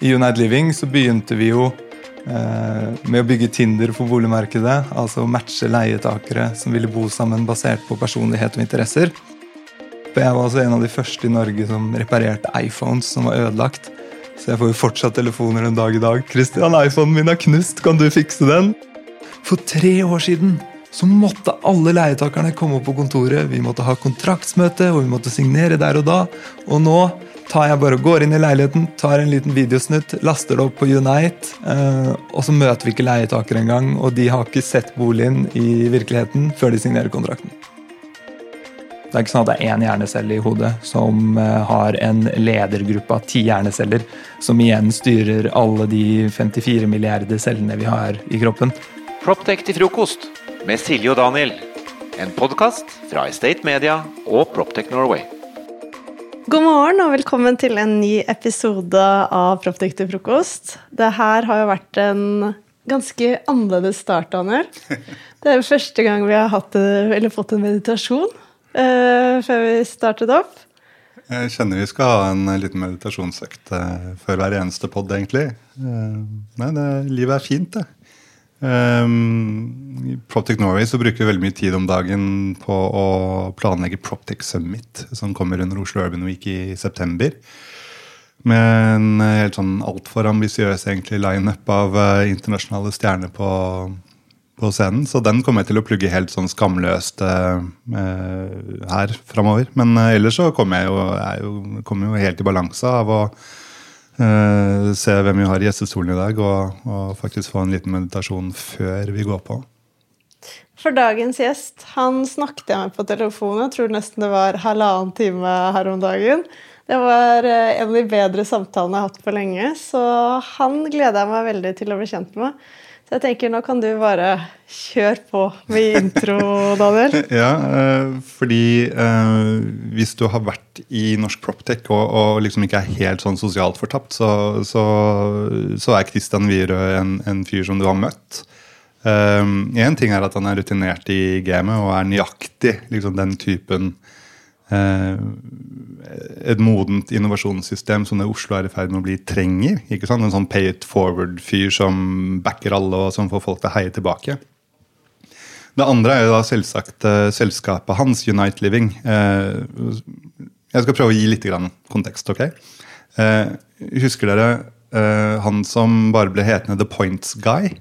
I Unite Living så begynte vi jo eh, med å bygge Tinder for boligmarkedet. Altså matche leietakere som ville bo sammen basert på personlighet og interesser. For jeg var også en av de første i Norge som reparerte iPhones som var ødelagt. Så jeg får jo fortsatt telefoner en dag i dag. 'Christian, iPhonen min er knust. Kan du fikse den?' For tre år siden så måtte alle leietakerne komme opp på kontoret. Vi måtte ha kontraktsmøte, og vi måtte signere der og da. Og nå tar jeg bare går inn i leiligheten, tar en liten videosnutt, laster det opp på Unite, eh, og så møter vi ikke leietakere engang, og de har ikke sett boligen i virkeligheten før de signerer kontrakten. Det er ikke sånn at det er én hjernecelle i hodet som eh, har en ledergruppe av ti hjerneceller, som igjen styrer alle de 54 milliarder cellene vi har i kroppen. Proptech til frokost med Silje og Daniel. En podkast fra Estate Media og Proptech Norway. God morgen og velkommen til en ny episode av Proptech til frokost. Det her har jo vært en ganske annerledes start, Daniel. Det er jo første gang vi har hatt, fått en meditasjon uh, før vi startet opp. Jeg kjenner vi skal ha en liten meditasjonsøkt uh, før hver eneste pod, egentlig. Uh, nei, det, livet er fint, det. Um, I Proptech Norway så bruker vi veldig mye tid om dagen på å planlegge Proptech Summit, som kommer under Oslo Urban Week i september. Med en helt sånn altfor ambisiøs lineup av uh, internasjonale stjerner på, på, scenen. Så den kommer jeg til å plugge helt sånn skamløst uh, her framover. Men uh, ellers så kommer jeg jo, jeg jo, kommer jo helt i balanse av å Uh, se hvem vi har i gjestestolen i dag, og, og, faktisk få en liten meditasjon før vi går på. For dagens gjest han snakket jeg med på telefonen, Jeg tror nesten det var halvannen time her om dagen. Det var uh, en av de bedre samtalene jeg har hatt på lenge, så han gleder jeg meg veldig til å bli kjent med. Så jeg tenker nå kan du bare kjøre på med intro, Daniel. ja, eh, fordi eh, hvis du har vært i norsk proptech og, og liksom ikke er helt sånn sosialt fortapt, så, så, så er Christian Wierøe en, en, fyr som du har møtt. Én eh, ting er at han er rutinert i gamet og er nøyaktig liksom den typen et modent innovasjonssystem som det Oslo er i ferd med å bli, trenger. ikke sant? En sånn pay it forward-fyr som backer alle og som får folk til å heie tilbake. Det andre er jo da selvsagt uh, selskapet hans, Unite Living. Uh, jeg skal prøve å gi litt kontekst. ok? Uh, husker dere han som bare ble hetende The Points Guy?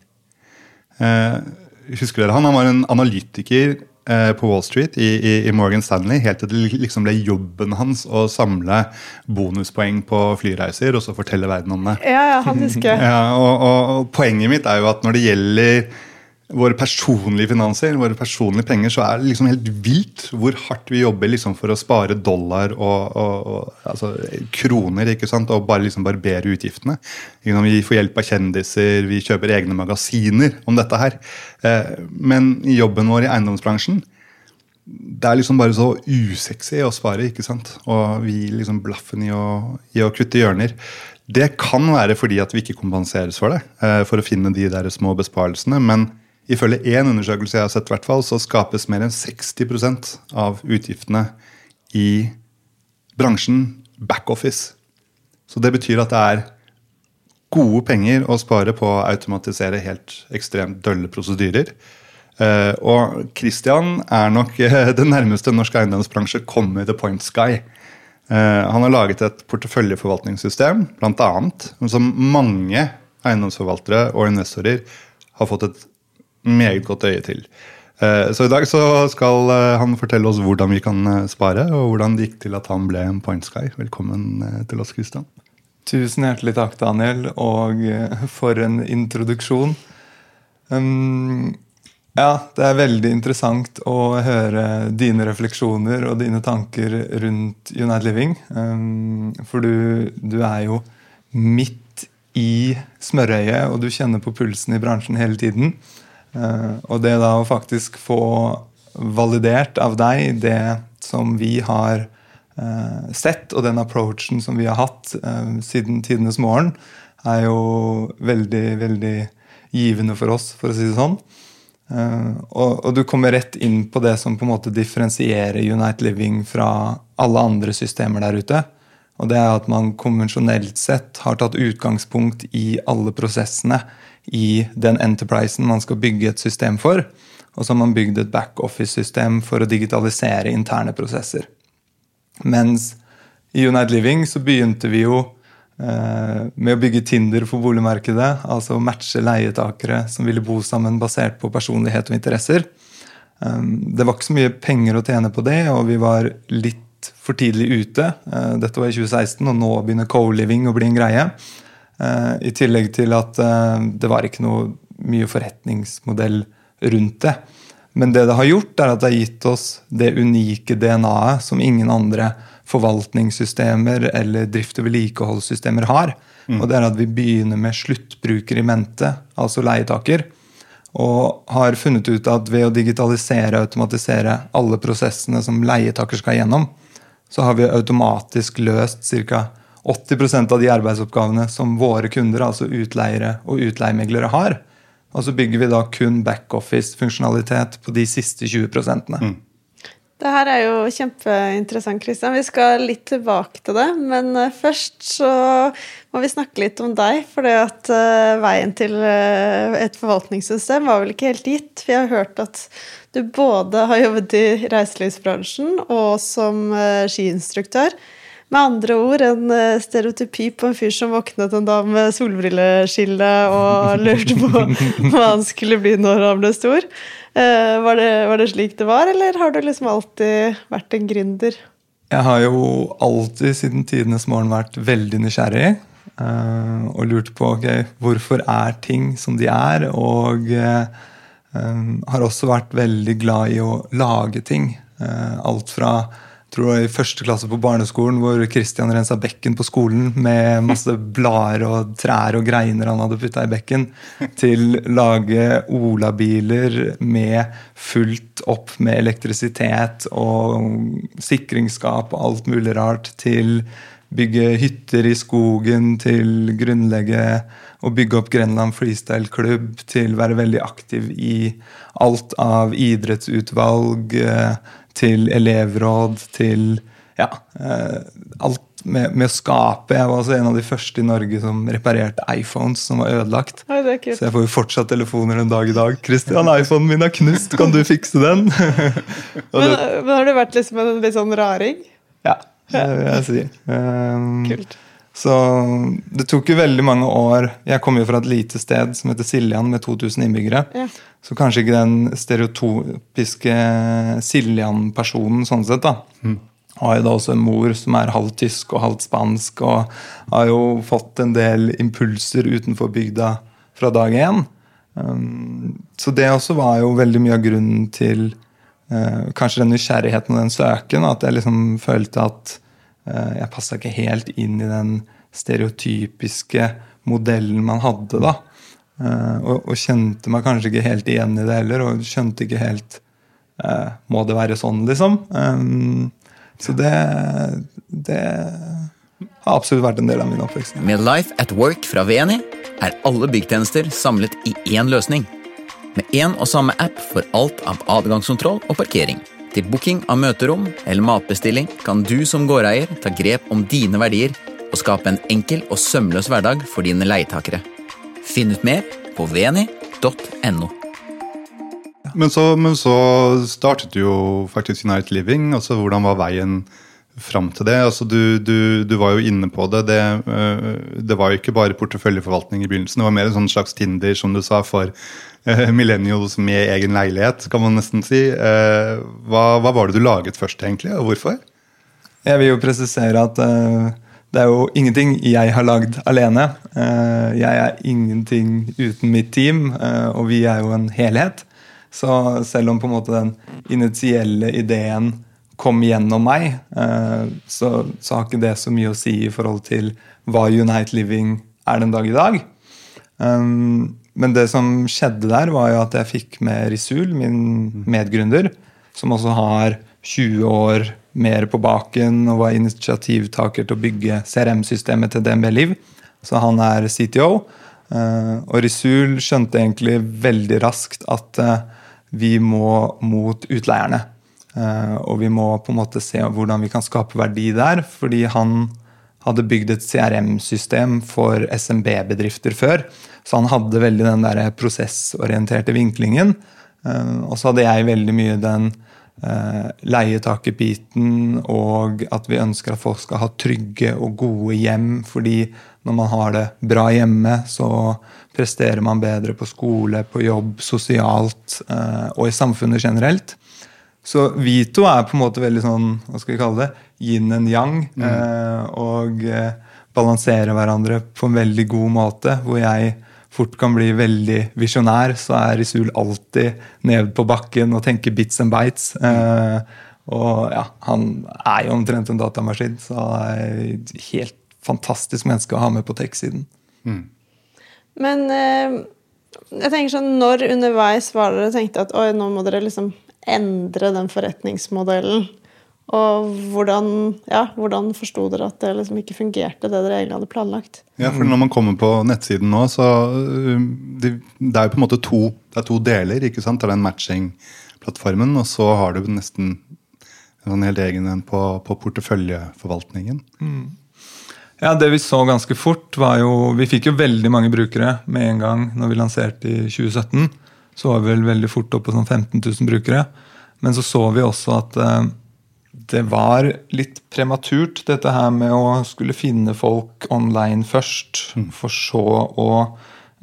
husker dere han? Han var en analytiker Eh, på Wall Street i, i, i, Morgan Stanley helt til det liksom ble jobben hans å samle bonuspoeng på flyreiser og så fortelle verden om det. Ja, ja, han husker ja, og, og, og Poenget mitt er jo at når det gjelder våre personlige finanser, våre personlige penger, så er det liksom helt vilt hvor hardt vi jobber liksom for å spare dollar og, og, og altså, kroner ikke sant? og bare liksom barbere utgiftene. Vi får hjelp av kjendiser, vi kjøper egne magasiner om dette her. Eh, men jobben vår i eiendomsbransjen det er liksom bare så usexy å spare, ikke sant? og vi liksom blaffen i å, i å kutte hjørner. Det kan være fordi at vi ikke kompenseres for det, eh, for å finne de der små besparelsene. men Ifølge én undersøkelse jeg har sett, hvert fall, så skapes mer enn 60% av utgiftene i bransjen backoffice. Så det betyr at det er gode penger å spare på å automatisere helt ekstremt dølle prosedyrer. Uh, og Christian er nok uh, det nærmeste norsk eiendomsbransje kommer The Point Sky. Uh, han har laget et porteføljeforvaltningssystem blant annet, som mange eiendomsforvaltere og investorer har fått et meget godt øye til. Eh, så i dag så skal eh, han fortelle oss hvordan vi kan eh, spare, og hvordan det gikk til at han ble en Point Sky. Velkommen til oss, Kristian. Tusen hjertelig takk, Daniel, og for en introduksjon. Um, ja, det er veldig interessant å høre dine refleksjoner og dine tanker rundt United Living. Um, for du, du, er jo midt i smørøyet, og du kjenner på pulsen i bransjen hele tiden. Eh, og det da å faktisk få validert av deg det som vi har eh, sett, og den approachen som vi har hatt eh, siden tidenes morgen, er jo veldig, veldig givende for oss, for å si det sånn. Og, og, du kommer rett inn på det som på en måte differensierer Unite Living fra alle andre systemer der ute. Og det er at man konvensjonelt sett har tatt utgangspunkt i alle prosessene i den enterprisen man skal bygge et system for. Og så har man bygd et backoffice-system for å digitalisere interne prosesser. Mens i Unite Living så begynte vi jo eh, med å bygge Tinder for boligmarkedet. Altså matche leietakere som ville bo sammen basert på personlighet og interesser. Um, det var ikke så mye penger å tjene på det, og vi var litt for tidlig ute. Uh, dette var i 2016, og nå begynner co-living å bli en greie. Uh, I tillegg til at uh, det var ikke noe mye forretningsmodell rundt det. Men det det har gjort, er at det har gitt oss det unike DNA-et som ingen andre forvaltningssystemer eller drift- og vedlikeholdssystemer har. Mm. Og det er at vi begynner med sluttbruker i mente, altså leietaker. Og har funnet ut at ved å digitalisere og automatisere alle prosessene som leietaker skal gjennom, så har vi automatisk løst ca. 80% av de arbeidsoppgavene som våre kunder, altså utleiere og utleiemeglere, har. Og så bygger vi da kun backoffice-funksjonalitet på de siste 20 mm. Det her er jo kjempeinteressant, Kristian. Vi skal litt tilbake til det. Men eh, først så må vi snakke litt om deg. For det at uh, veien til uh, et forvaltningssystem var vel ikke helt gitt. Vi har hørt at du både har jobbet i reiselivsbransjen og som skiinstruktør. Med andre ord en stereotypi på en fyr som våknet en dag med solbrilleskille og lurte på hva han skulle bli når han ble stor. Eh, var det, var det, slik det var, eller har du liksom alltid vært en gründer? Jeg har jo alltid siden tidenes morgen vært veldig nysgjerrig. Eh, og lurt på okay, hvorfor er ting som de er. Og uh, har også vært veldig glad i å lage ting. Uh, alt fra tror det var i første klasse på barneskolen hvor Christian rensa bekken på skolen med masse blader og trær og greiner han hadde putta i bekken, til lage olabiler med fullt opp med elektrisitet og sikringsskap og alt mulig rart, til bygge hytter i skogen, til grunnlegge og bygge opp Grenland Freestyle Klubb, til være veldig aktiv i alt av idrettsutvalg eh, til elevråd, til ja, eh, alt med, med, å skape. Jeg var altså en av de første i Norge som reparerte iPhones som var ødelagt. Oi, så jeg får jo fortsatt telefoner en dag i dag. 'Christian, iPhonen min er knust, kan du fikse den?' men, men, har du vært liksom en litt sånn raring? Ja, det vil jeg si. Um, Kult. Så det tok jo veldig mange år. Jeg kommer jo fra et lite sted som heter Siljan, med 2000 innbyggere. Ja. Så kanskje ikke den stereotopiske Siljan-personen sånn sett. da. Mm. Har jo da også en mor som er halvt tysk og halvt spansk, og har jo fått en del impulser utenfor bygda fra dag én. Um, så det også var jo veldig mye av grunnen til uh, kanskje den nysgjerrigheten og den søken. At jeg liksom følte at jeg passa ikke helt inn i den stereotypiske modellen man hadde, da. Uh, og, og, kjente meg kanskje ikke helt igjen i det heller, og skjønte ikke helt uh, Må det være sånn, liksom? Så det, det har absolutt vært en del av min oppvekst. Med Life at Work fra VNI er alle byggtjenester samlet i én løsning. Med én og samme app for alt av adgangskontroll og parkering. Til booking av møterom eller matbestilling kan du som gårdeier ta grep om dine verdier og skape en enkel og sømløs hverdag for dine leietakere. Finn ut mer på veni.no. Men men så startet du jo faktisk United Living. altså Hvordan var veien fram til det? Altså du, du, du, var jo inne på det. det. Eh, det. var jo ikke bare porteføljeforvaltning i begynnelsen. Det var mer en sånn slags Tinder som du sa, for millennials med egen leilighet, kan man nesten si. Uh, hva, hva, var det du laget først, egentlig, og hvorfor? Jeg vil jo presisere at uh det er jo ingenting jeg har lagd alene. Uh, jeg er ingenting uten mitt team, uh, og vi er jo en helhet. Så selv om på en måte den initielle ideen kom gjennom meg, eh, så, så har ikke det så mye å si i forhold til hva Unite Living er den dag i dag. Men det som skjedde der, var jo at jeg fikk med Risul, min medgründer, som også har 20 år mer på baken og var initiativtaker til å bygge CRM-systemet til DNB Liv. Så han er CTO. Eh, og Risul skjønte egentlig veldig raskt at eh, vi må mot utleierne. Eh, og vi må på en måte se hvordan vi kan skape verdi der, fordi han hadde bygd et CRM-system for SMB-bedrifter før. Så han hadde veldig den der prosessorienterte vinklingen. Eh, og så hadde jeg veldig mye den eh, leietakerbiten og at vi ønsker at folk skal ha trygge og gode hjem. Fordi når man har det bra hjemme, så presterer man bedre på skole, på jobb, sosialt eh, og i samfunnet generelt. Så vi to er på en måte veldig sånn hva skal vi kalle det, yin and yang. Mm. Eh, og eh, balanserer hverandre på en veldig god måte. Hvor jeg fort kan bli veldig visjonær, så er Risul alltid nede på bakken og tenker bits and bites. Eh, og ja, han er jo omtrent en datamaskin, så han er et helt fantastisk menneske å ha med på tech-siden. Mm. Men eh, jeg tenker sånn, når underveis var dere tenkte at oi, nå må dere liksom endre den forretningsmodellen? Og hvordan, ja, hvordan forsto dere at det liksom ikke fungerte, det dere egentlig hadde planlagt? Ja, for Når man kommer på nettsiden nå, så um, det, det er jo på en måte to, det er to deler. ikke sant? Det er den matching-plattformen, og så har du nesten en sånn helt egen en på, på porteføljeforvaltningen. Mm. Ja, Det vi så ganske fort, var jo Vi fikk jo veldig mange brukere med en gang når vi lanserte i 2017. Så var vi vel veldig fort oppe på sånn 15 000 brukere. Men så så vi også at eh, det var litt prematurt, dette her med å skulle finne folk online først. Mm. For så å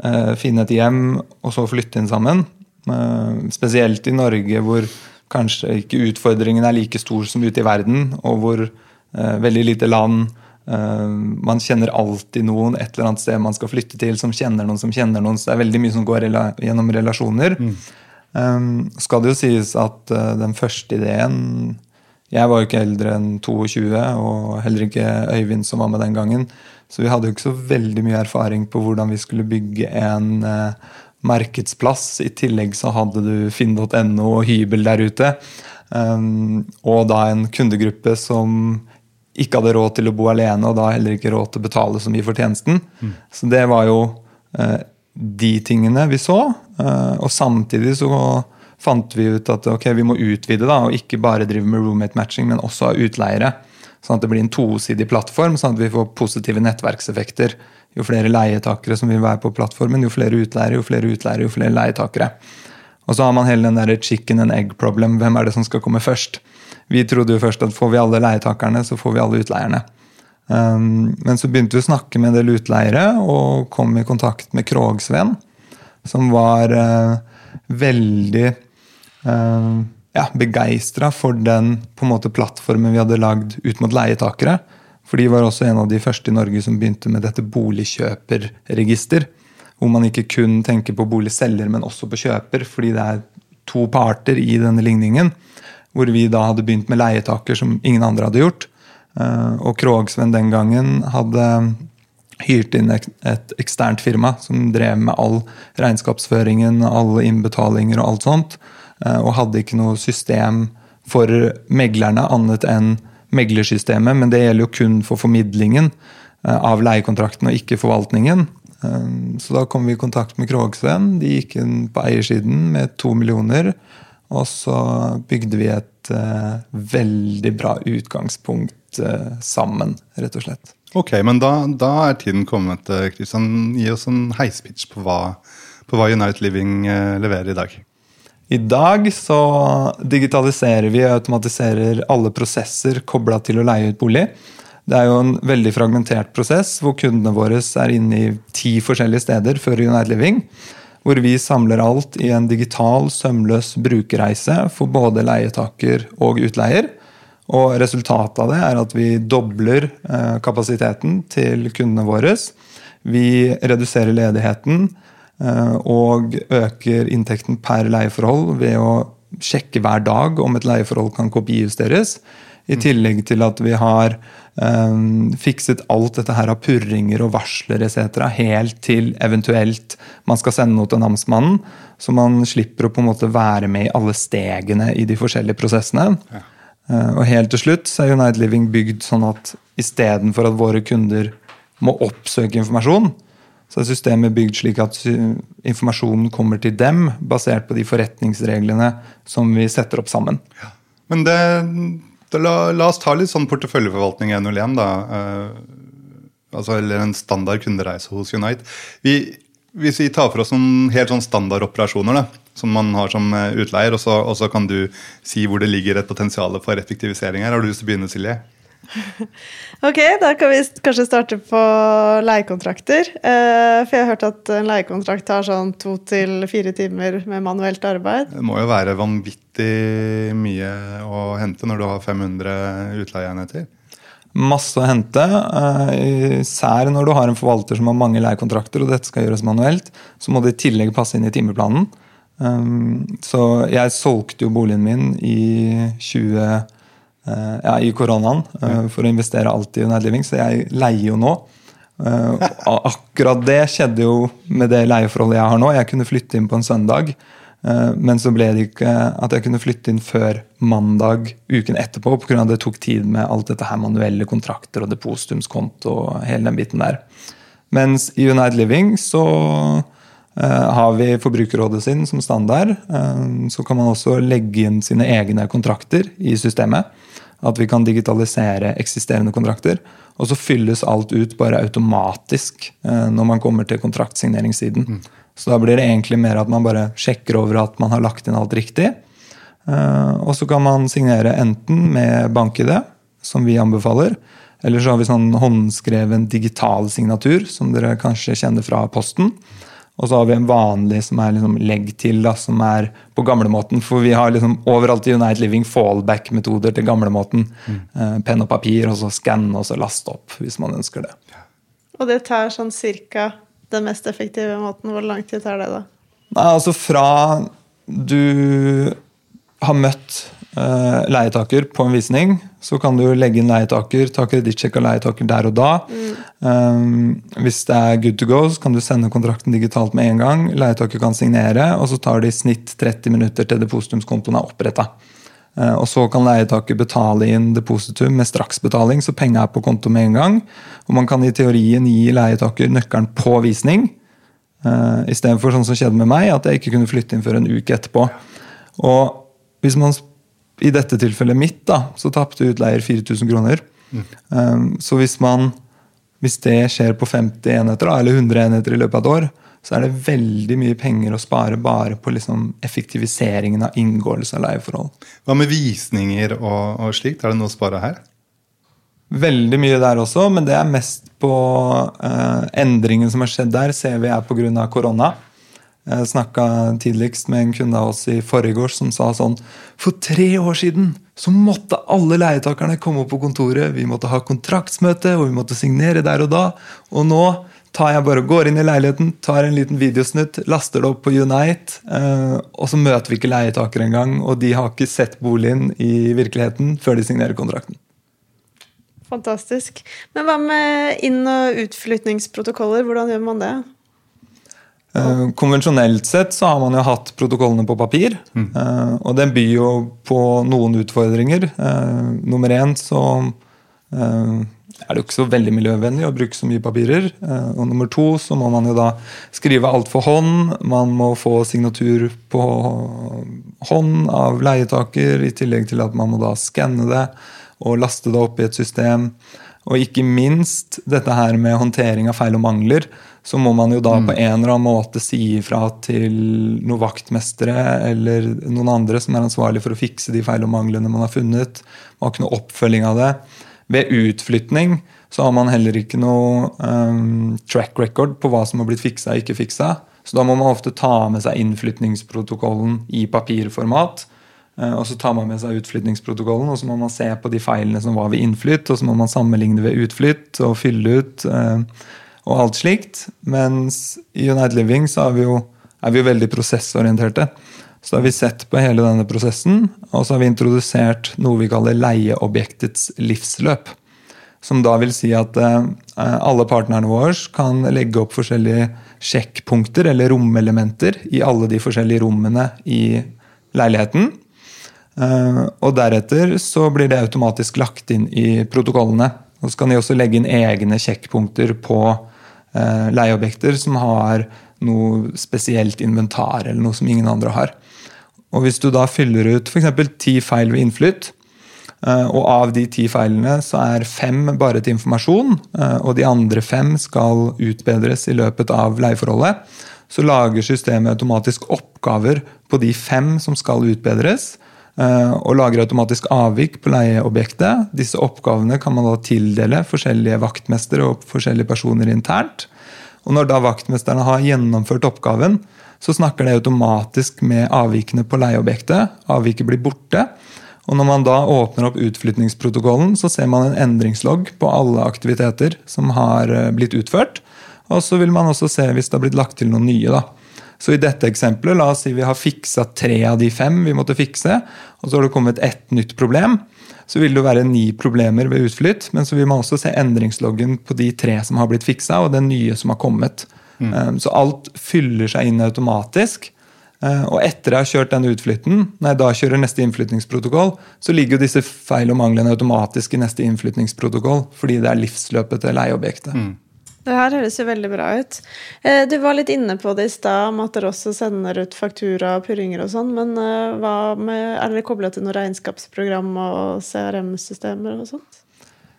eh, finne et hjem, og så flytte inn sammen. Eh, spesielt i Norge, hvor kanskje ikke utfordringen er like stor som ute i verden, og hvor veldig lite land Man kjenner alltid noen et eller annet sted man skal flytte til, som kjenner noen som kjenner noen. Så det er veldig mye som går gjennom relasjoner. Mm. Um, skal det jo sies at uh, den første ideen jeg var jo ikke eldre enn 22, og heller ikke Øyvind som var med den gangen. Så vi hadde jo ikke så veldig mye erfaring på hvordan vi skulle bygge en uh, markedsplass. I tillegg så hadde du finn.no og hybel der ute. Um, og da en kundegruppe som ikke hadde råd til å bo alene, og da heller ikke råd til å betale så mye for tjenesten. Mm. Så det var jo uh, de tingene vi så. Uh, og samtidig så fant vi ut at ok, vi må utvide da, og ikke bare drive med roommate matching, men også ha utleiere. Sånn at det blir en tosidig plattform, sånn at vi får positive nettverkseffekter. Jo flere leietakere som vil være på plattformen, jo flere utleiere, jo flere utleiere, jo flere leietakere. Og så har man hele den der chicken and egg problem. Hvem er det som skal komme først? Vi trodde jo først at får vi alle leietakerne, så får vi alle utleierne. Um, men så begynte vi å snakke med en del utleiere og kom i kontakt med Krogsven, som var uh, veldig uh, ja, begeistra for den på en måte plattformen vi hadde lagd ut mot leietakere. For de var også en av de første i Norge som begynte med dette boligkjøperregister. Hvor man ikke kun tenker på boligselger, men også på kjøper. Fordi det er to parter i denne ligningen. Hvor vi da hadde begynt med leietaker som ingen andre hadde gjort. Eh, og Krogsven den gangen hadde hyrt inn et eksternt firma som drev med all regnskapsføringen, alle innbetalinger og alt sånt. Eh, og hadde ikke noe system for meglerne annet enn meglersystemet, men det gjelder jo kun for formidlingen eh, av leiekontrakten og ikke forvaltningen. Så da kom vi i kontakt med Krogsven. De gikk inn på eiersiden med to millioner. Og så bygde vi et uh, veldig bra utgangspunkt uh, sammen, rett og slett. Ok, men da, da er tiden kommet. Kristian. Gi oss en heispitch på hva, på hva United Living uh, leverer i dag. I dag så digitaliserer vi og automatiserer alle prosesser kobla til å leie ut bolig. Det er jo en veldig fragmentert prosess hvor kundene våre er inne i ti forskjellige steder før United Living. Hvor vi samler alt i en digital, sømløs brukerreise for både leietaker og utleier. Og resultatet av det er at vi dobler eh, kapasiteten til kundene våre. Vi reduserer ledigheten. Eh, og øker inntekten per leieforhold ved å sjekke hver dag om et leieforhold kan kopijusteres. I mm. tillegg til at vi har um, fikset alt dette her av purringer og varsler etc. helt til eventuelt man skal sende noe til namsmannen. Så man slipper å på en måte være med i alle stegene i de forskjellige prosessene. Ja. Uh, og helt til slutt så er United Living bygd sånn at istedenfor at våre kunder må oppsøke informasjon, så er systemet bygd slik at informasjonen kommer til dem, basert på de forretningsreglene som vi setter opp sammen. Ja. Men det, det, la, la, oss ta litt sånn porteføljeforvaltning i 101. da. Uh, altså, eller en standard kundereise hos Unite. Vi, hvis vi tar for oss noen helt sånn standardoperasjoner da, som man har som eh, utleier, og så, og så kan du si hvor det ligger et potensial for effektivisering her. Har du lyst til å begynne, Silje? Ok, da kan vi kanskje starte på leiekontrakter. Eh, for jeg har hørt at en leiekontrakt tar sånn to til fire timer med manuelt arbeid. Det må jo være vanvittig mye å hente når du har 500 utleieenheter. Masse å hente, eh, især når du har en forvalter som har mange leiekontrakter, og dette skal gjøres manuelt. Så må det i tillegg passe inn i timeplanen. Um, så jeg solgte jo boligen min i 20 Eh, ja, i koronaen eh, for å investere alt i United Living, så jeg leier jo nå. Eh, akkurat det skjedde jo med det leieforholdet jeg har nå. Jeg kunne flytte inn på en søndag, men så ble det ikke at jeg kunne flytte inn før mandag uken etterpå pga. det tok tid med alt dette her manuelle kontrakter og depositumskonto og hele den biten der. Mens i United Living så har vi Forbrukerrådet sin som standard. Så kan man også legge inn sine egne kontrakter i systemet. At vi kan digitalisere eksisterende kontrakter. Og så fylles alt ut bare automatisk eh, når man kommer til kontraktsigneringssiden. Mm. Så da blir det egentlig mer at man bare sjekker over at man har lagt inn alt riktig. Eh, og så kan man signere enten med bank-ID, som vi anbefaler, eller så har vi sånn håndskreven digital signatur, som dere kanskje kjenner fra Posten. Og så har vi en vanlig som er liksom legg til, da, som er på gamlemåten. For vi har liksom overalt i United Living fallback-metoder til gamlemåten. Mm. Eh, penn og papir, og så skanne og så laste opp hvis man ønsker det. Og det tar sånn cirka den mest effektive måten. Hvor lang tid tar det, da? Nei, altså fra du har møtt leietaker på en visning, så kan du legge inn leietaker, ta kredittsjekk av leietaker der og da. Mm. Um, hvis det er good to go, så kan du sende kontrakten digitalt med en gang. Leietaker kan signere, og så tar det i snitt 30 minutter til depositumskontoen er oppretta. Uh, og så kan leietaker betale inn depositum med straksbetaling, så penga er på konto med en gang. Og man kan i teorien gi leietaker nøkkelen på visning. Uh, Istedenfor sånn som skjedde med meg, at jeg ikke kunne flytte inn før en uke etterpå. Og hvis man i dette tilfellet mitt, da, så tapte utleier 4000 kroner. Mm. Um, så hvis, man, hvis det skjer på 50 enheter, da, eller 100 enheter i løpet av et år, så er det veldig mye penger å spare bare på liksom effektiviseringen av inngåelse av leieforhold. Hva med visninger og, og slikt? Er det noe å spare her? Veldig mye der også, men det er mest på uh, endringen som har skjedd der, ser vi er pga. korona. Jeg snakka tidligst med en kunde av oss i forgårs som sa sånn For tre år siden så måtte alle leietakerne komme opp på kontoret. Vi måtte ha kontraktsmøte, og vi måtte signere der og da. Og nå tar jeg bare går inn i leiligheten, tar en liten videosnutt, laster det opp på Unite, eh, og så møter vi ikke leietaker engang. Og de har ikke sett boligen i virkeligheten før de signerer kontrakten. Fantastisk. Men hva med inn- og utflytningsprotokoller? Hvordan gjør man det? Uh, konvensjonelt sett så har man jo hatt protokollene på papir. Mm. Uh, og den byr jo på noen utfordringer. Uh, nummer én så er det jo ikke så veldig miljøvennlig å bruke så mye papirer. og nummer to så må man jo da skrive alt for hånd. Man må få signatur på hånd av leietaker, i tillegg til at man må da skanne det og laste det opp i et system. Og ikke minst dette her med håndtering av feil og mangler så må man jo da mm. på en eller annen måte si ifra til noen vaktmestere eller noen andre som er ansvarlig for å fikse de feil og manglene man har funnet. Man har ikke noe oppfølging av det. Ved utflytning så har man heller ikke noe um, track record på hva som har blitt fiksa og ikke fiksa. Så da må man ofte ta med seg innflytningsprotokollen i papirformat. Uh, og så tar man med seg utflytningsprotokollen, og så må man se på de feilene som var ved innflytt, og så må man sammenligne ved utflytt og fylle ut. Uh, og alt slikt. Mens i United Living så er vi jo, er vi jo veldig prosessorienterte. Så har vi sett på hele denne prosessen, og så har vi introdusert noe vi kaller leieobjektets livsløp. Som da vil si at eh, alle partnerne våre kan legge opp forskjellige sjekkpunkter eller romelementer i alle de forskjellige rommene i leiligheten. Eh, og deretter så blir det automatisk lagt inn i protokollene. Og så kan de også legge inn egne sjekkpunkter på eh, leieobjekter som har noe spesielt inventar, eller noe som ingen andre har. Og Hvis du da fyller ut f.eks. ti feil ved innflytt, Eh, og av de ti feilene så er fem bare til informasjon, og de andre fem skal utbedres i løpet av leieforholdet. Så lager systemet automatisk oppgaver på de fem som skal utbedres. Eh, og lager automatisk avvik på leieobjektet. Disse oppgavene kan man da tildele forskjellige vaktmestere og forskjellige personer internt. Og når da vaktmesterne har gjennomført oppgaven, så snakker det automatisk med avvikene på leieobjektet. Avviket blir borte. Og når man da åpner opp utflytningsprotokollen, så ser man en endringslogg på alle aktiviteter som har eh, blitt utført. Og så vil man også se hvis det har blitt lagt til noen nye. da. Så i dette eksempelet, la oss si vi har fiksa tre av de fem vi måtte fikse, og så har det kommet ett nytt problem. Så vil det være ni problemer ved utflytt, men så vil man også se endringsloggen på de tre som har blitt fiksa, og den nye som har kommet. Mm. Um, så alt fyller seg inn automatisk. Uh, og etter jeg har kjørt den utflytten, når jeg da kjører neste innflytningsprotokoll, så ligger jo disse feil og manglene automatisk i neste innflytningsprotokoll, fordi det er livsløpet til leieobjektet. Mm. Det her høres jo veldig bra ut. Eh, du var litt inne på det i stad, om at dere også sender ut faktura og purringer og sånn. Men eh, med, er dere kobla til noe regnskapsprogram og CRM-systemer og sånt?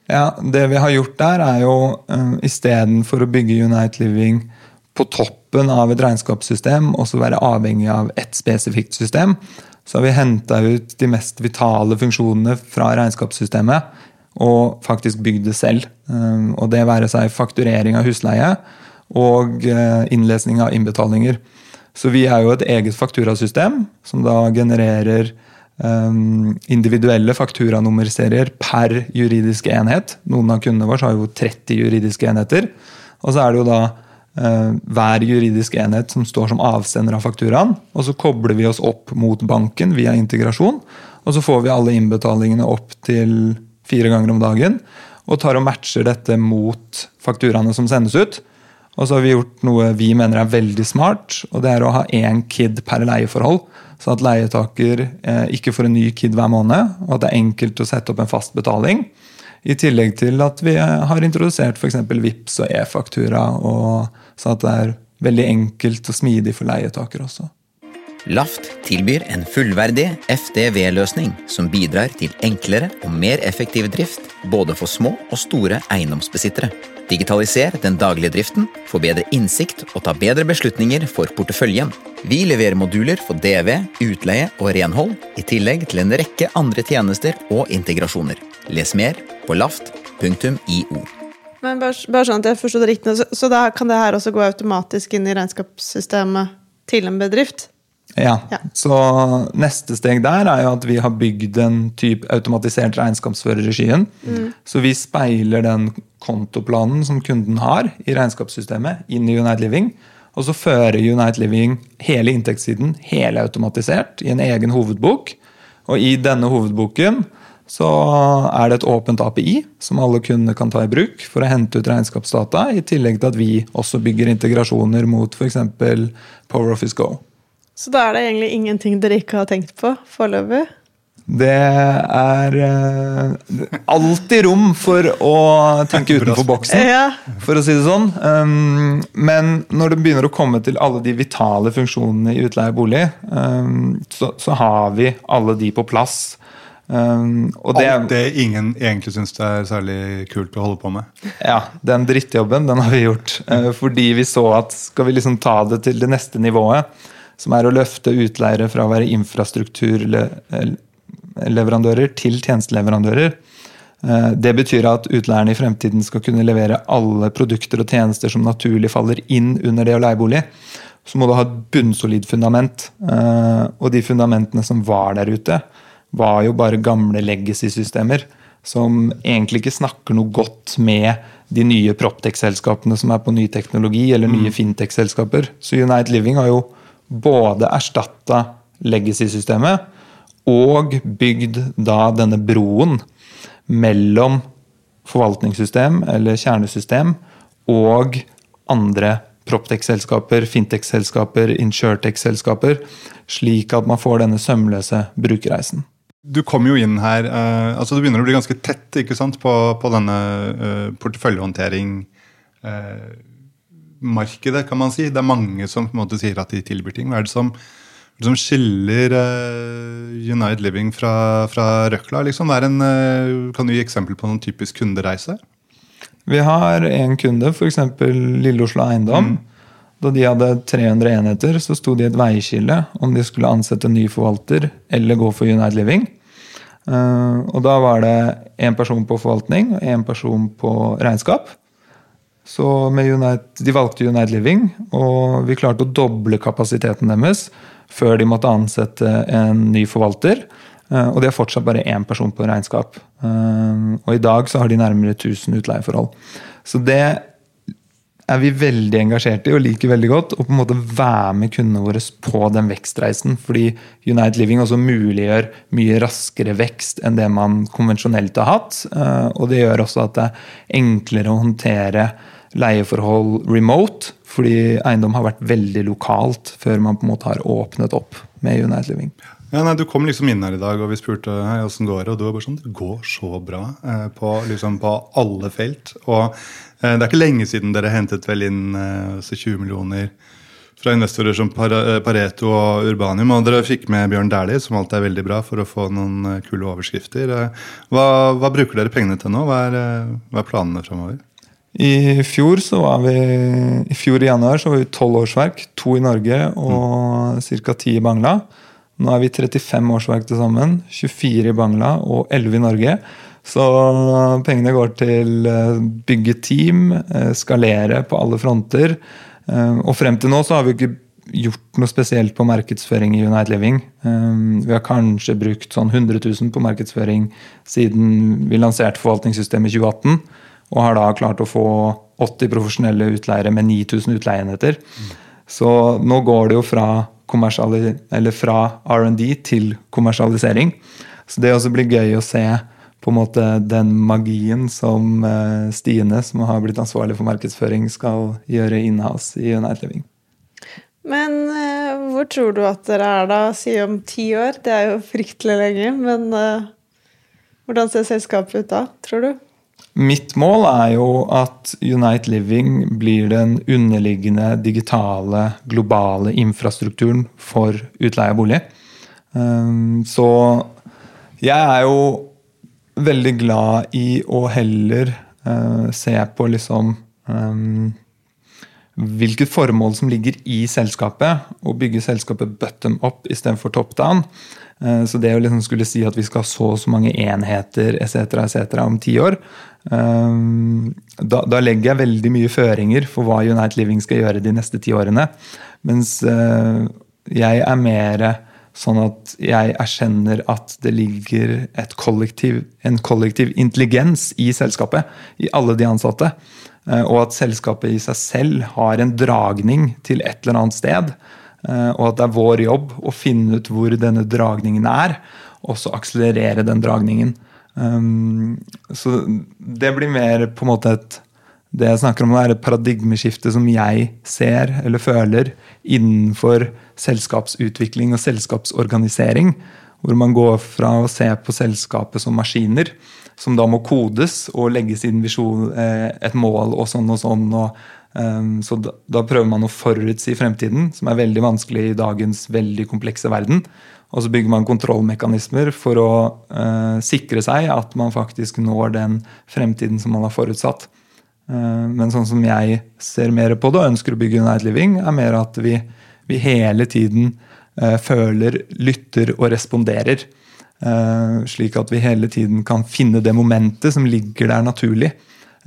Ja, det vi har gjort der, er jo um, istedenfor å bygge Unite Living på toppen av et regnskapssystem og så være avhengig av ett spesifikt system, så har vi henta ut de mest vitale funksjonene fra regnskapssystemet og faktisk bygd det selv. Um, og det være seg fakturering av husleie og uh, innlesning av innbetalinger. Så vi er jo et eget fakturasystem som da genererer um, individuelle fakturanummerserier per juridisk enhet. Noen av kundene våre har jo 30 juridiske enheter. Og så er det jo da uh, hver juridisk enhet som står som avsender av fakturaen. Og så kobler vi oss opp mot banken via integrasjon. Og så får vi alle innbetalingene opp til fire ganger om dagen. Og tar og matcher dette mot fakturaene som sendes ut. Og så har vi gjort noe vi mener er veldig smart, og det er å ha én KID per leieforhold. Så at leietaker eh, ikke får en ny KID hver måned, og at det er enkelt å sette opp en fast betaling. I tillegg til at vi har introdusert f.eks. VIPS og e-faktura, så at det er veldig enkelt og smidig for leietaker også. Laft tilbyr en fullverdig FDV-løsning som bidrar til enklere og mer effektiv drift både for små og store eiendomsbesittere. Digitaliser den daglige driften, få bedre innsikt og ta bedre beslutninger for porteføljen. Vi leverer moduler for DV, utleie og renhold, i tillegg til en rekke andre tjenester og integrasjoner. Les mer på laft.io. Men bare, bare sånn at jeg forstod det riktig, så, så da kan det her også gå automatisk inn i regnskapssystemet til en bedrift? Ja. ja. Så neste steg der er jo at vi har bygd en type automatisert regnskapsfører i Skien. Mm. Så vi speiler den kontoplanen som kunden har i regnskapssystemet, inn i Unite Living. Og så fører Unite Living hele inntektssiden hele automatisert i en egen hovedbok. Og i denne hovedboken så er det et åpent API som alle kundene kan ta i bruk for å hente ut regnskapsdata, i tillegg til at vi også bygger integrasjoner mot f.eks. PowerOffice Go. Så da er det egentlig ingenting dere ikke har tenkt på foreløpig? Det er uh, alltid rom for å tenke utenfor boksen, for å si det sånn. Um, men når det begynner å komme til alle de vitale funksjonene i utleiebolig, um, så, så, har vi alle de på plass. Um, det, Alt det ingen egentlig syns det er særlig kult å holde på med? Ja, den drittjobben den har vi gjort. Uh, fordi vi så at skal vi liksom ta det til det neste nivået, som er å løfte utleiere fra å være infrastrukturleverandører til tjenesteleverandører. Eh, det betyr at utleierne i fremtiden skal kunne levere alle produkter og tjenester som naturlig faller inn under det å leie bolig. Så må du ha et bunnsolid fundament. Eh, og de fundamentene som var der ute, var jo bare gamle legacy-systemer. Som egentlig ikke snakker noe godt med de nye Proptech-selskapene som er på ny teknologi, eller nye mm. fintech-selskaper. Så Unite Living har jo både erstatta legacy-systemet og bygd da denne broen mellom forvaltningssystem eller kjernesystem og andre Proptex-selskaper, Fintex-selskaper, Insurtech-selskaper, slik at man får denne sømløse brukerreisen. Du kom jo inn her eh, altså Du begynner å bli ganske tett ikke sant, på, på denne eh, porteføljehåndtering. Uh, markedet, kan man si. Det er mange som på en måte sier at de tilbyr ting. Hva er det som, som skiller uh, United Living fra, fra Røkla? Liksom? En, uh, kan du gi eksempel på noen typisk kundereise? Vi har en kunde, f.eks. Lille Oslo Eiendom. Mm. Da de hadde 300 enheter, så sto de i et veiskille om de skulle ansette ny forvalter eller gå for United Living. Uh, og da var det én person på forvaltning og én person på regnskap. Så United, De valgte United Living, og vi klarte å doble kapasiteten deres før de måtte ansette en ny forvalter. Eh, og de har fortsatt bare én person på regnskap. Eh, og i dag så har de nærmere 1000 utleieforhold. Så det er vi veldig engasjert i og liker veldig godt. Å på en måte være med kundene våre på den vekstreisen. Fordi United Living også muliggjør mye raskere vekst enn det man konvensjonelt har hatt. Eh, og det gjør også at det er enklere å håndtere leieforhold remote. Fordi eiendom har vært veldig lokalt før man på en måte har åpnet opp med United Living. Ja, nei, Du kom liksom inn her i dag og vi spurte hei, hvordan går det og du var bare sånn Det går så bra eh, på, liksom på alle felt. Og eh, det er ikke lenge siden dere hentet vel inn eh, 20 millioner fra investorer som eh, Pareto og Urbanium. Og dere fikk med Bjørn Dæhlie, som alltid er veldig bra for å få noen eh, kule overskrifter. Eh, hva, hva bruker dere pengene til nå? Hva er, hva er planene framover? I fjor så var vi, i fjor i januar så var vi tolv årsverk. To i Norge og ca. ti i Bangla. Nå er vi 35 årsverk til sammen. 24 i Bangla og 11 i Norge. Så pengene går til eh, bygge team, eh, skalere på alle fronter. Eh, og frem til nå så har vi ikke gjort noe spesielt på markedsføring i United Living. Vi har kanskje brukt sånn 100 000 på markedsføring siden vi lanserte forvaltningssystemet i 2018 og har da klart å få 80 profesjonelle utleiere med 9000 utleieenheter. Mm. Så nå går det jo fra, fra R&D til kommersialisering. Så det også blir gøy å se på en måte den magien som eh, Stine, som har blitt ansvarlig for markedsføring, skal gjøre inhouse i United Living. Men eh, hvor tror du at dere er da, si om ti år? Det er jo fryktelig lenge, men eh, hvordan ser selskapet ut da, tror du? Mitt mål er jo at Unite Living blir den underliggende digitale, globale infrastrukturen for utleie av bolig. Ehm, så jeg er jo veldig glad i å heller eh, se på liksom ehm, hvilket formål som ligger i selskapet, og bygge selskapet bottom up istedenfor top down. Eh, så det å liksom skulle si at vi skal ha så og så mange enheter etc. etc. om ti år, eh, da, da, legger jeg veldig mye føringer for hva Unite Living skal gjøre de neste ti årene. Mens eh, jeg er mer sånn at jeg erkjenner at det ligger kollektiv, en kollektiv intelligens i selskapet, i alle de ansatte. Og at selskapet i seg selv har en dragning til et eller annet sted. Eh, og at det er vår jobb å finne ut hvor denne dragningen er, og så akselerere den dragningen. Um, så det blir mer på en måte et Det jeg snakker om, er et paradigmeskifte som jeg ser eller føler innenfor selskapsutvikling og selskapsorganisering. Hvor man går fra å se på selskapet som maskiner, som da må kodes og legges inn visjon, eh, et mål og sånn og sånn. og Ehm, så da, da, prøver man å forutsi fremtiden, som er veldig vanskelig i dagens veldig komplekse verden. Og så bygger man kontrollmekanismer for å uh, sikre seg at man faktisk når den fremtiden som man har forutsatt. Uh, men sånn som jeg ser mer på det og ønsker å bygge United Living, er mer at vi, vi hele tiden uh, føler, lytter og responderer. slik at vi hele tiden kan finne det momentet som ligger der naturlig.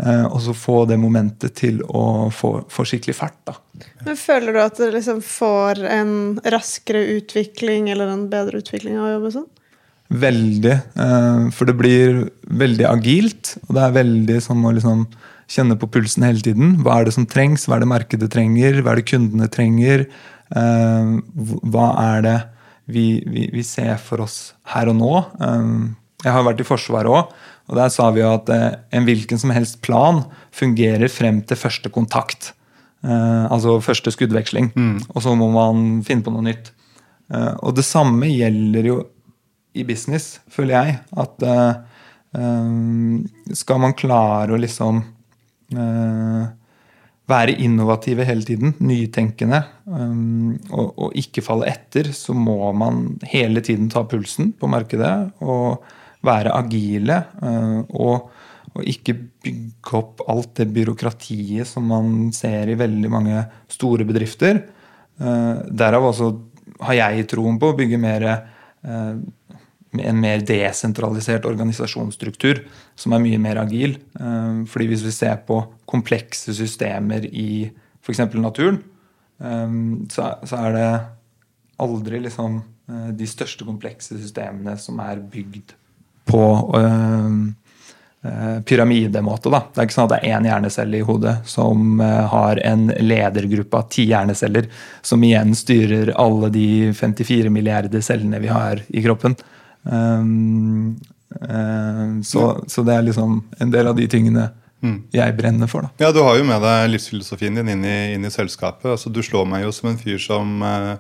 Eh, og så få det momentet til å få, få skikkelig fart. Da. Men Føler du at du liksom får en raskere utvikling eller en bedre utvikling av å jobbe sånn? Veldig. Eh, for det blir veldig agilt. Og det er veldig som å liksom kjenne på pulsen hele tiden. Hva er det som trengs? Hva er det markedet trenger? Hva er det kundene trenger? Eh, hva er det vi, vi, vi ser for oss her og nå? Jeg har vært i Forsvaret òg. Og Der sa vi jo at eh, en hvilken som helst plan fungerer frem til første kontakt. Eh, altså første skuddveksling. Mm. Og så må man finne på noe nytt. Eh, og det samme gjelder jo i business, føler jeg. At skal man klare å liksom eh, være innovative hele tiden, nytenkende, og, og, ikke falle etter, så må man hele tiden ta pulsen på markedet og være agile. Uh, og, og, ikke bygge opp alt det byråkratiet som man ser i veldig mange store bedrifter. Uh, derav også har jeg troen på å bygge mer uh, en mer desentralisert organisasjonsstruktur som er mye mer agil. Eh, fordi hvis vi ser på komplekse systemer i f.eks. naturen, eh, så er det aldri liksom eh, de største komplekse systemene som er bygd på pyramidemåte. Da. Det er ikke sånn at det er én hjernecelle i hodet som har en ledergruppe av ti hjerneceller, som igjen styrer alle de 54 milliarder cellene vi har i kroppen. Uh, så, så, det er liksom en del av de tingene mm. jeg brenner for. Da. Ja, Du har jo med deg livsfilosofien din inn i, inn i selskapet. Altså, du slår meg jo som en fyr som, uh,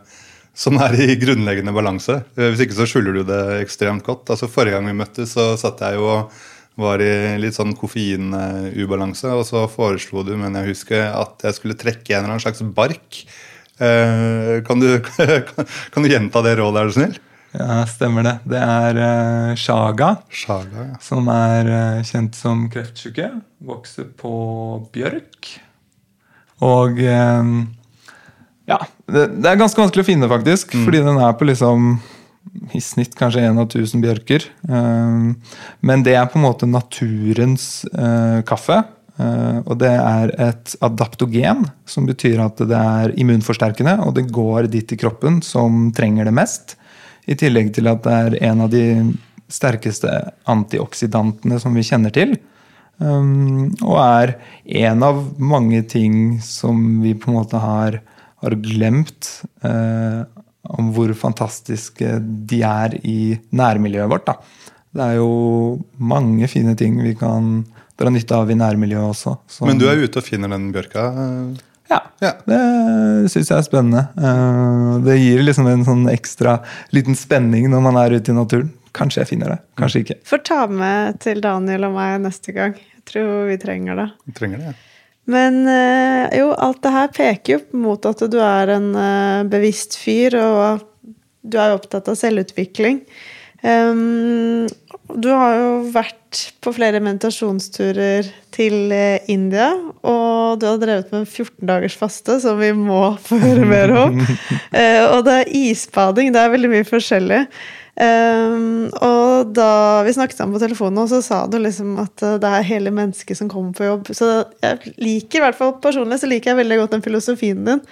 som er i grunnleggende balanse. Uh, hvis ikke så skjuler du det ekstremt godt. Altså, Forrige gang vi møttes, så satt jeg jo og var i litt sånn koffeinubalanse. Og så foreslo du, men jeg husker, at jeg skulle trekke en eller annen slags bark. Kan du, kan, du gjenta det rådet, er du snill? Ja, stemmer det. Det er uh, Shaga, Shaga ja. som er uh, kjent som kreftsyke. Vokser på bjørk. Og uh, ja, det, det, er ganske vanskelig å finne, faktisk. Mm. Fordi den er på liksom i snitt kanskje én av tusen bjørker. men det er på en måte naturens kaffe. og det er et adaptogen, som betyr at det er immunforsterkende, og det går dit i kroppen som trenger det mest. I tillegg til at det er en av de sterkeste antioksidantene som vi kjenner til. Um, og er en av mange ting som vi på en måte har, har glemt eh, om hvor fantastiske de er i nærmiljøet vårt. Da. Det er jo mange fine ting vi kan dra nytte av i nærmiljøet også. Så. Men du er ute og finner den bjørka? Ja, ja. det syns jeg er spennende. Eh, det gir liksom en sånn ekstra liten spenning når man er ute i naturen. Kanskje jeg finner det, kanskje ikke. Får ta med til Daniel og meg neste gang. Jeg tror vi trenger det. Vi trenger det, ja. Men eh, jo, alt det her peker jo mot at du er en eh, bevisst fyr, og du er opptatt av selvutvikling. Um, du har jo vært på flere meditasjonsturer til eh, India, og du har drevet med en 14 dagers faste, som vi må få høre mer om. og det er isbading. Det er veldig mye forskjellig. Um, og da vi snakket sammen på telefonen, så sa du liksom at eh, det er hele mennesket som kommer på jobb. Så jeg liker i hvert fall personlig så liker jeg veldig godt den filosofien din.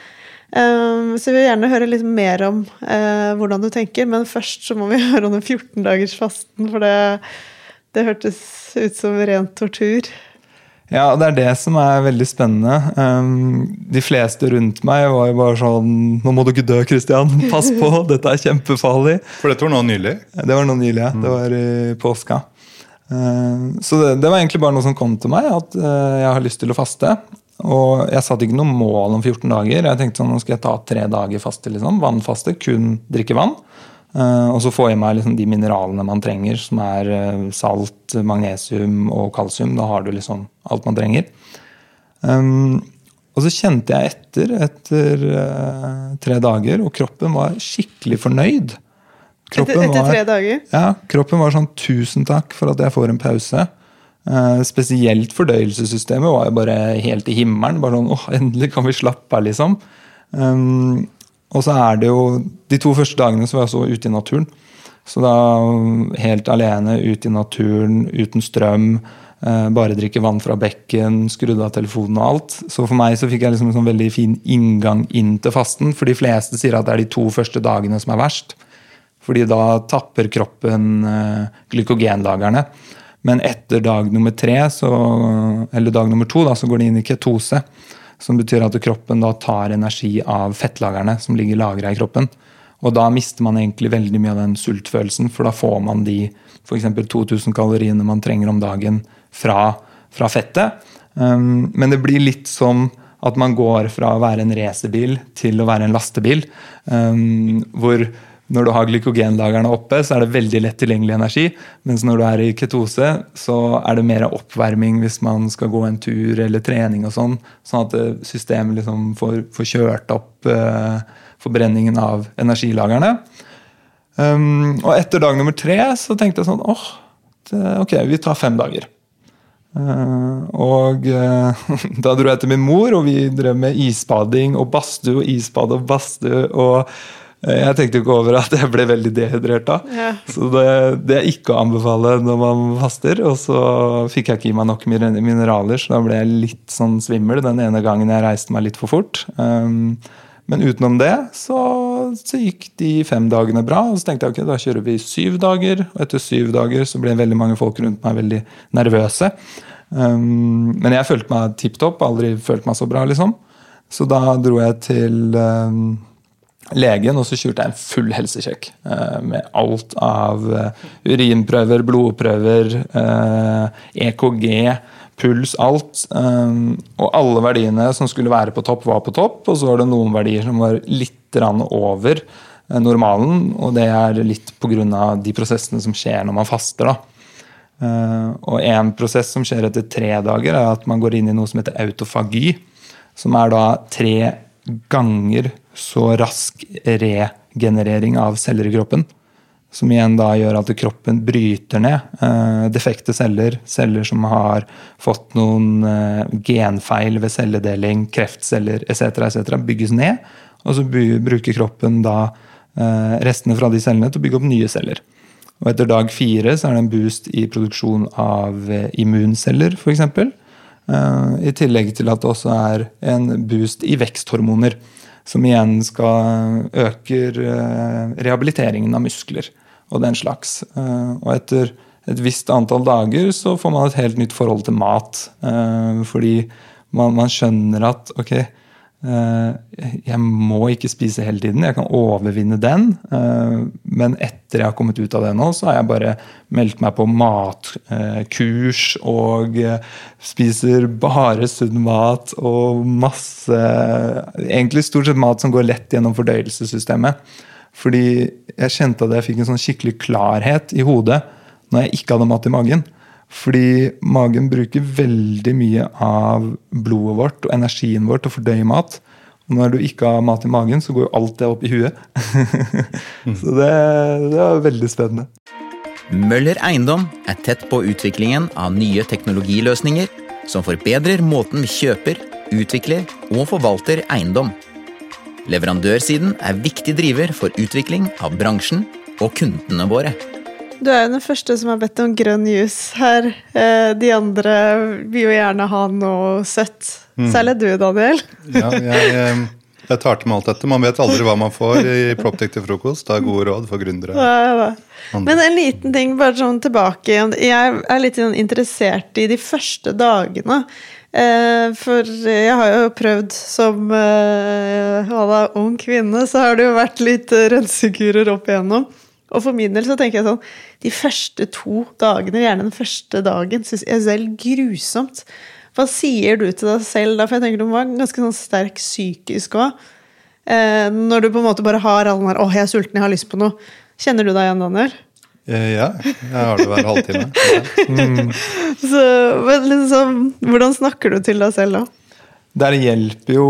Um, så vi vil gjerne høre litt mer om uh, hvordan du tenker, men først så må vi høre om den 14 dagers fasten, for det, det hørtes ut som ren tortur. Ja, det er det som er veldig spennende. Um, de fleste rundt meg var jo bare sånn Nå må du ikke dø, Christian. Pass på, dette er kjempefarlig. For dette var nå nylig? Det var nå nylig, ja. Det var i påska. Uh, så det, det, var egentlig bare noe som kom til meg, at uh, jeg har lyst til å faste. Og jeg satte ikke noe mål om 14 dager. Jeg tenkte sånn, nå skal jeg ta tre dager faste. liksom, Vannfaste, kun drikke vann. Uh, og så få i meg liksom de mineralene man trenger, som er uh, salt, magnesium og kalsium. Da har du liksom alt man trenger. Um, og så kjente jeg etter etter tre dager, og kroppen var skikkelig fornøyd. Kroppen etter, etter tre dager? ja, kroppen var sånn 'tusen takk for at jeg får en pause'. Spesielt fordøyelsessystemet var jo bare helt i himmelen. bare sånn, åh, Endelig kan vi slappe av, liksom. Um, og så er det jo De to første dagene så var jeg så ute i naturen. Så da helt alene ute i naturen, uten strøm. Uh, bare drikke vann fra bekken, skrudd av telefonen og alt. Så for meg så fikk jeg liksom en sånn veldig fin inngang inn til fasten. For de fleste sier at det er de to første dagene som er verst. Fordi da tapper kroppen glykogenlagerne. Men etter dag nummer tre, så, eller dag nummer to, da, så går det inn i ketose. Som betyr at kroppen da tar energi av fettlagerne som ligger lagra i kroppen. Og da mister man egentlig veldig mye av den sultfølelsen, for da får man de f.eks. 2000 kaloriene man trenger om dagen fra, fra fettet. Um, men det blir litt som at man går fra å være en racerbil til å være en lastebil. Um, hvor når du har glykogenlagrene oppe, så er det veldig lett tilgjengelig energi. Mens når du er i ketose, så er det mer oppvarming hvis man skal gå en tur eller trening og sånn. Sånn at eh, systemet liksom får, får kjørt opp uh, forbrenningen av energilagrene. Um, og etter dag nummer tre så tenkte jeg sånn åh, oh, ok, vi tar fem dager. Uh, og uh, da dro jeg til min mor, og vi drev med isbading og badstue og isbad og badstue. og jeg tenkte jo ikke over at jeg ble veldig dehydrert da. Ja. Så det, det, er ikke å anbefale når man faster. Og så fikk jeg ikke i meg nok mineraler, så da ble jeg litt sånn svimmel den ene gangen jeg reiste meg litt for fort. Um, men utenom det så, så, gikk de fem dagene bra. Og så tenkte jeg ok, da kjører vi syv dager. Og etter syv dager så ble veldig mange folk rundt meg veldig nervøse. Um, men jeg følte meg tipp topp. Aldri følt meg så bra, liksom. Så da dro jeg til um, legen, og så kjørte jeg en full helsesjekk eh, med alt av eh, urinprøver, blodprøver, EKG, eh, e puls, alt. Og alle verdiene som skulle være på topp, var på topp, og så var det noen verdier som var litt over normalen, og det er litt pga. de prosessene som skjer når man faster. da. Og en prosess som skjer etter tre dager, er at man går inn i noe som heter autofagi. Som er da tre ganger så rask regenerering av celler i kroppen. Som igjen da gjør at kroppen bryter ned eh, defekte celler. Celler som har fått noen eh, genfeil ved celledeling, kreftceller etc. etc. Bygges ned. Og så bruker kroppen da eh, restene fra de cellene til å bygge opp nye celler. Og etter dag fire så er det en boost i produksjon av immunceller, f.eks. I tillegg til at det også er en boost i veksthormoner som igjen skal øke eh, rehabiliteringen av muskler og den slags. Eh, og etter et visst antall dager så får man et helt nytt forhold til mat. Eh, fordi man, man skjønner at ok, Eh, jeg må ikke spise hele tiden. Jeg kan overvinne den. Eh, men etter jeg har kommet ut av det nå, så har jeg bare meldt meg på matkurs og eh, spiser bare sunn mat og masse Egentlig stort sett mat som går lett gjennom fordøyelsessystemet. Fordi jeg kjente at jeg fikk en sånn skikkelig klarhet i hodet når jeg ikke hadde mat i magen. Fordi magen bruker veldig mye av blodet vårt og energien vår til å fordøye mat. Og når du ikke har mat i magen, så går jo alt det opp i huet. så det, det var veldig spennende. Møller Eiendom er tett på utviklingen av nye teknologiløsninger som forbedrer måten vi kjøper, utvikler og forvalter eiendom. Leverandørsiden er viktig driver for utvikling av bransjen og kundene våre. Du er jo den første som har bedt om grønn juice her. Eh, de andre vil jo gjerne ha noe søtt. Mm. Særlig du, Daniel. Ja, jeg, eh, jeg, tar til meg alt dette. Man vet aldri hva man får i Proptech til frokost. Det er gode råd for gründere. Ja, Men en liten ting bare sånn tilbake igjen. Jeg er litt sånn interessert i de første dagene. Eh, for jeg har jo prøvd som ung kvinne, så har det jo vært litt rensekurer opp igjennom. Og for min del så tenker jeg sånn De første to dagene, gjerne den første dagen, syns jeg selv grusomt. Hva sier du til deg selv da? For jeg tenker du må være ganske sånn sterk psykisk òg. Eh, når du på en måte bare har all den der 'Å, jeg er sulten, jeg har lyst på noe'. Kjenner du deg igjen, Daniel? Eh, ja. Jeg har det hver halvtime. Mm. så, liksom, hvordan snakker du til deg selv da? Der hjelper jo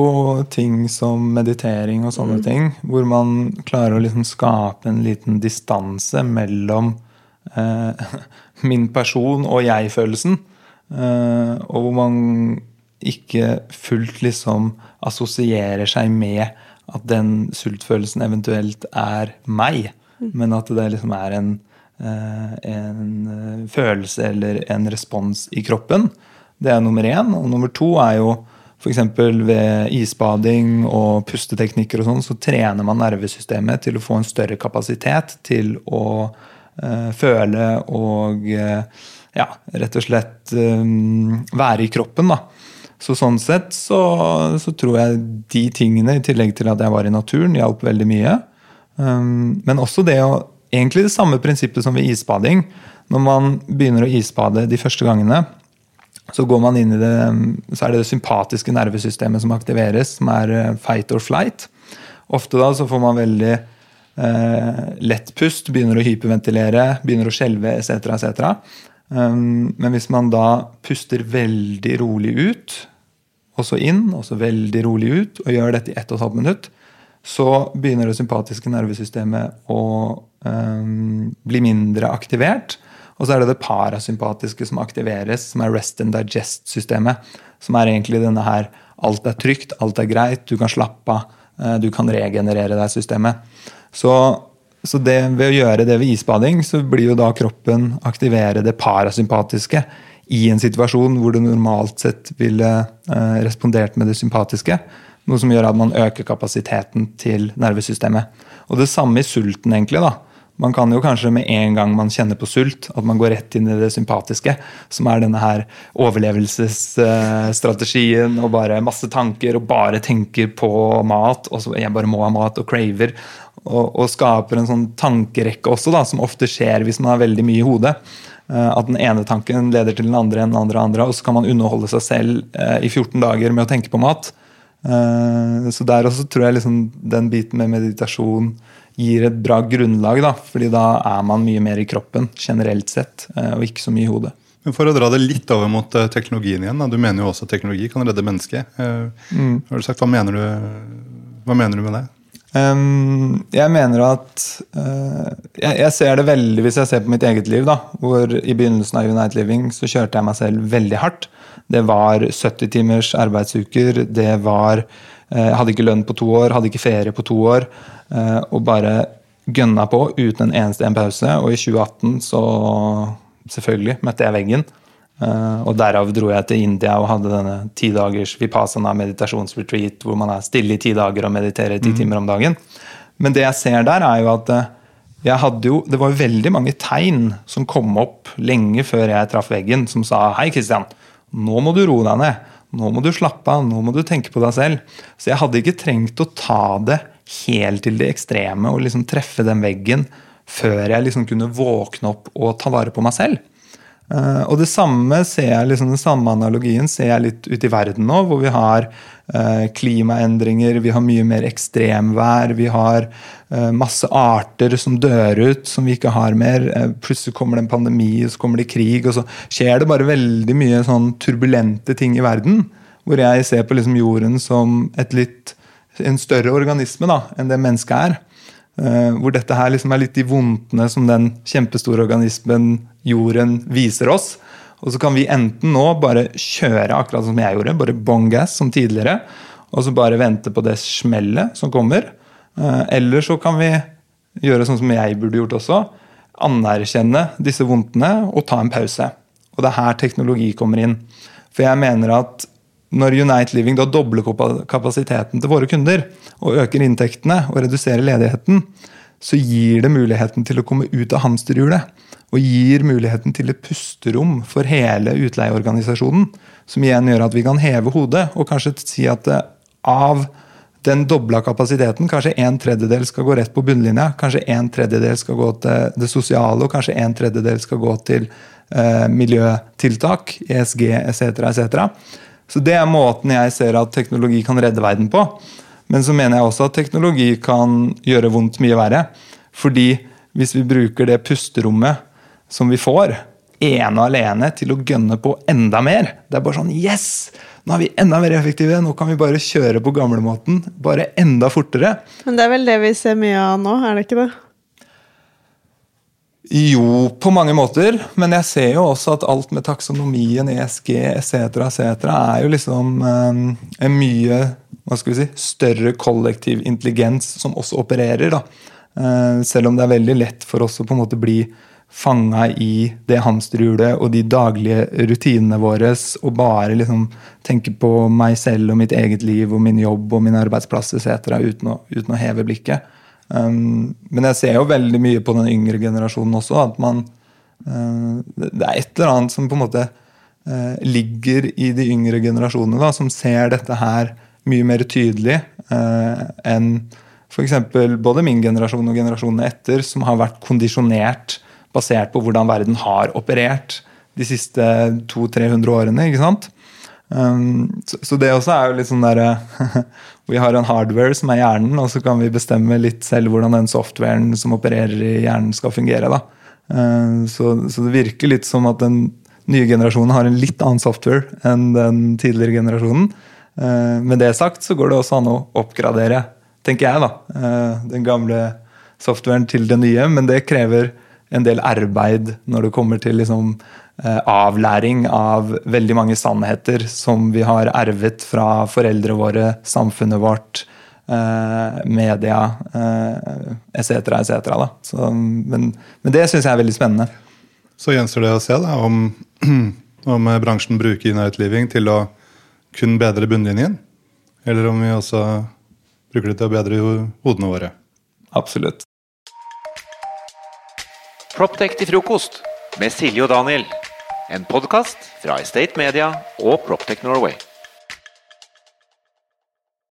ting som meditering og sånne mm. ting. Hvor man klarer å liksom skape en liten distanse mellom eh, min person og jeg-følelsen. Eh, og hvor man ikke fullt liksom assosierer seg med at den sultfølelsen eventuelt er meg. Mm. Men at det liksom er en, eh, en eh, følelse eller en respons i kroppen. Det er nummer én. Og nummer to er jo F.eks. ved isbading og pusteteknikker og sånn, så trener man nervesystemet til å få en større kapasitet til å uh, føle og uh, ja, rett og slett um, være i kroppen. da. Så sånn sett så, så, tror jeg de tingene, i tillegg til at jeg var i naturen, hjalp veldig mye. Um, men også det å Egentlig det samme prinsippet som ved isbading. Når man begynner å isbade de første gangene, så går man inn i det, så er det det sympatiske nervesystemet som aktiveres, som er eh, fight or flight. Ofte da så får man veldig eh, lett pust, begynner å hyperventilere, begynner å skjelve etc. etc. Um, men hvis man da puster veldig rolig ut, og så inn, og så veldig rolig ut, og gjør dette i 1 12 minutt, så begynner det sympatiske nervesystemet å um, bli mindre aktivert. Og så er det det parasympatiske som aktiveres, som er rest and digest-systemet. Som er egentlig denne her alt er trygt, alt er greit, du kan slappe av, uh, du kan regenerere deg-systemet. Så så det, ved å gjøre det ved isbading, så blir jo da kroppen aktivere det parasympatiske i en situasjon hvor du normalt sett ville eh, respondert med det sympatiske. Noe som gjør at man øker kapasiteten til nervesystemet. Og det samme i sulten, egentlig. da. Man kan jo kanskje med en gang man kjenner på sult, at man går rett inn i det sympatiske, som er denne her overlevelsesstrategien og bare masse tanker og bare tenker på mat. og så Jeg bare må ha mat og craver. Og, og skaper en sånn tankerekke også, da, som ofte skjer hvis man har veldig mye i hodet. Eh, at den ene tanken leder til den andre, den andre, andre, og så kan man underholde seg selv eh, i 14 dager med å tenke på mat. Eh, så der også tror jeg liksom den biten med meditasjon gir et bra grunnlag. da, fordi da er man mye mer i kroppen generelt sett, eh, og ikke så mye i hodet. Men For å dra det litt over mot eh, teknologien igjen. Da. Du mener jo også at teknologi kan redde mennesket. Eh, mm. Har du sagt, hva mener du, hva mener du med det? Um, jeg mener at uh, jeg, jeg, ser det veldig hvis jeg ser på mitt eget liv. da, hvor I begynnelsen av Unite Living så kjørte jeg meg selv veldig hardt. Det var 70 timers arbeidsuker. det var eh, hadde ikke lønn på to år, hadde ikke ferie på to år. Eh, og bare gønna på uten en eneste en pause. Og i 2018 så selvfølgelig møtte jeg veggen. Eh, og derav dro jeg til India og hadde denne ti dagers vipassana meditasjonsretreat hvor man er stille i ti dager og mediterer ti mm. timer om dagen. Men det jeg ser der, er jo at eh, jeg hadde jo, det var veldig mange tegn som kom opp lenge før jeg traff veggen, som sa hei, Kristian, nå må du roe deg ned. Nå må du slappe av, nå må du tenke på deg selv. Så jeg hadde ikke trengt å ta det helt til det ekstreme og liksom treffe den veggen før jeg liksom kunne våkne opp og ta vare på meg selv. Uh, og det samme ser jeg, liksom den samme analogien ser jeg litt ute i verden nå, hvor vi har uh, klimaendringer, vi har mye mer ekstremvær, vi har uh, masse arter som dør ut, som vi ikke har mer. plutselig kommer det en pandemi, og så kommer det krig, og så skjer det bare veldig mye sånn turbulente ting i verden. Hvor jeg ser på liksom jorden som litt en større organisme da, enn det mennesket er. Uh, hvor dette her liksom er litt de vondtene som den kjempestore organismen jorden viser oss. Og så kan vi enten nå bare kjøre akkurat som jeg gjorde, bare bong gass som tidligere. Og så bare vente på det smellet som kommer. Uh, eller så kan vi gjøre sånn som jeg burde gjort også. Anerkjenne disse vondtene og ta en pause. Og det er her teknologi kommer inn. For jeg mener at når Unite Living da dobler kapasiteten til våre kunder og øker inntektene og reduserer ledigheten, så gir det muligheten til å komme ut av hamsterhjulet. Og gir muligheten til et pusterom for hele utleieorganisasjonen. Som igjen gjør at vi kan heve hodet og kanskje si at eh, av den dobla kapasiteten, kanskje en tredjedel skal gå rett på bunnlinja, kanskje en tredjedel skal gå til det sosiale, og kanskje en tredjedel skal gå til eh, miljøtiltak, ESG etc. etc. Så det er måten jeg ser at teknologi kan redde verden på. Men så mener jeg også at teknologi kan gjøre vondt mye verre. Fordi hvis vi bruker det pusterommet som vi får, ene og alene til å gønne på enda mer Det er bare sånn Yes! Nå er vi enda mer effektive. Nå kan vi bare kjøre på gamlemåten. Bare enda fortere. Men det er vel det vi ser mye av nå, er det ikke det? Jo, på mange måter. Men jeg ser jo også at alt med taksonomien, ESG etc. etc. er jo liksom um, en mye hva skal vi si, større kollektiv intelligens som også opererer. da. Uh, selv om det er veldig lett for oss å på en måte bli fanga i det hamsterhjulet og de daglige rutinene våre og bare liksom tenke på meg selv og mitt eget liv og min jobb og min arbeidsplass etc. Uten, uten å heve blikket. Um, men jeg ser jo veldig mye på den yngre generasjonen også. At man uh, Det er et eller annet som på en måte uh, ligger i de yngre generasjonene, da, som ser dette her mye mer tydelig uh, enn f.eks. både min generasjon og generasjonene etter, som har vært kondisjonert basert på hvordan verden har operert de siste 200-300 årene. ikke sant? Um, så, så, det også er jo litt sånn derre Vi har en hardware som er hjernen, og så kan vi bestemme litt selv hvordan den softwaren som opererer i hjernen, skal fungere. da. Uh, så, så, det virker litt som at den nye generasjonen har en litt annen software enn den tidligere generasjonen. Uh, med det sagt så går det også an å oppgradere, tenker jeg, da, uh, den gamle softwaren til det nye, men det krever en del arbeid når det kommer til liksom, avlæring av veldig mange sannheter som vi har ervet fra foreldre våre, samfunnet vårt, eh, media etc. Eh, etc. Men, men det syns jeg er veldig spennende. Så gjenstår det å se da, om, om bransjen bruker United Living til å kun bedre bunnlinjen, eller om vi også bruker det til å bedre hodene våre. Absolutt. Proptech til frokost med Silje og Daniel. En podkast fra Estate Media og Proptech Norway.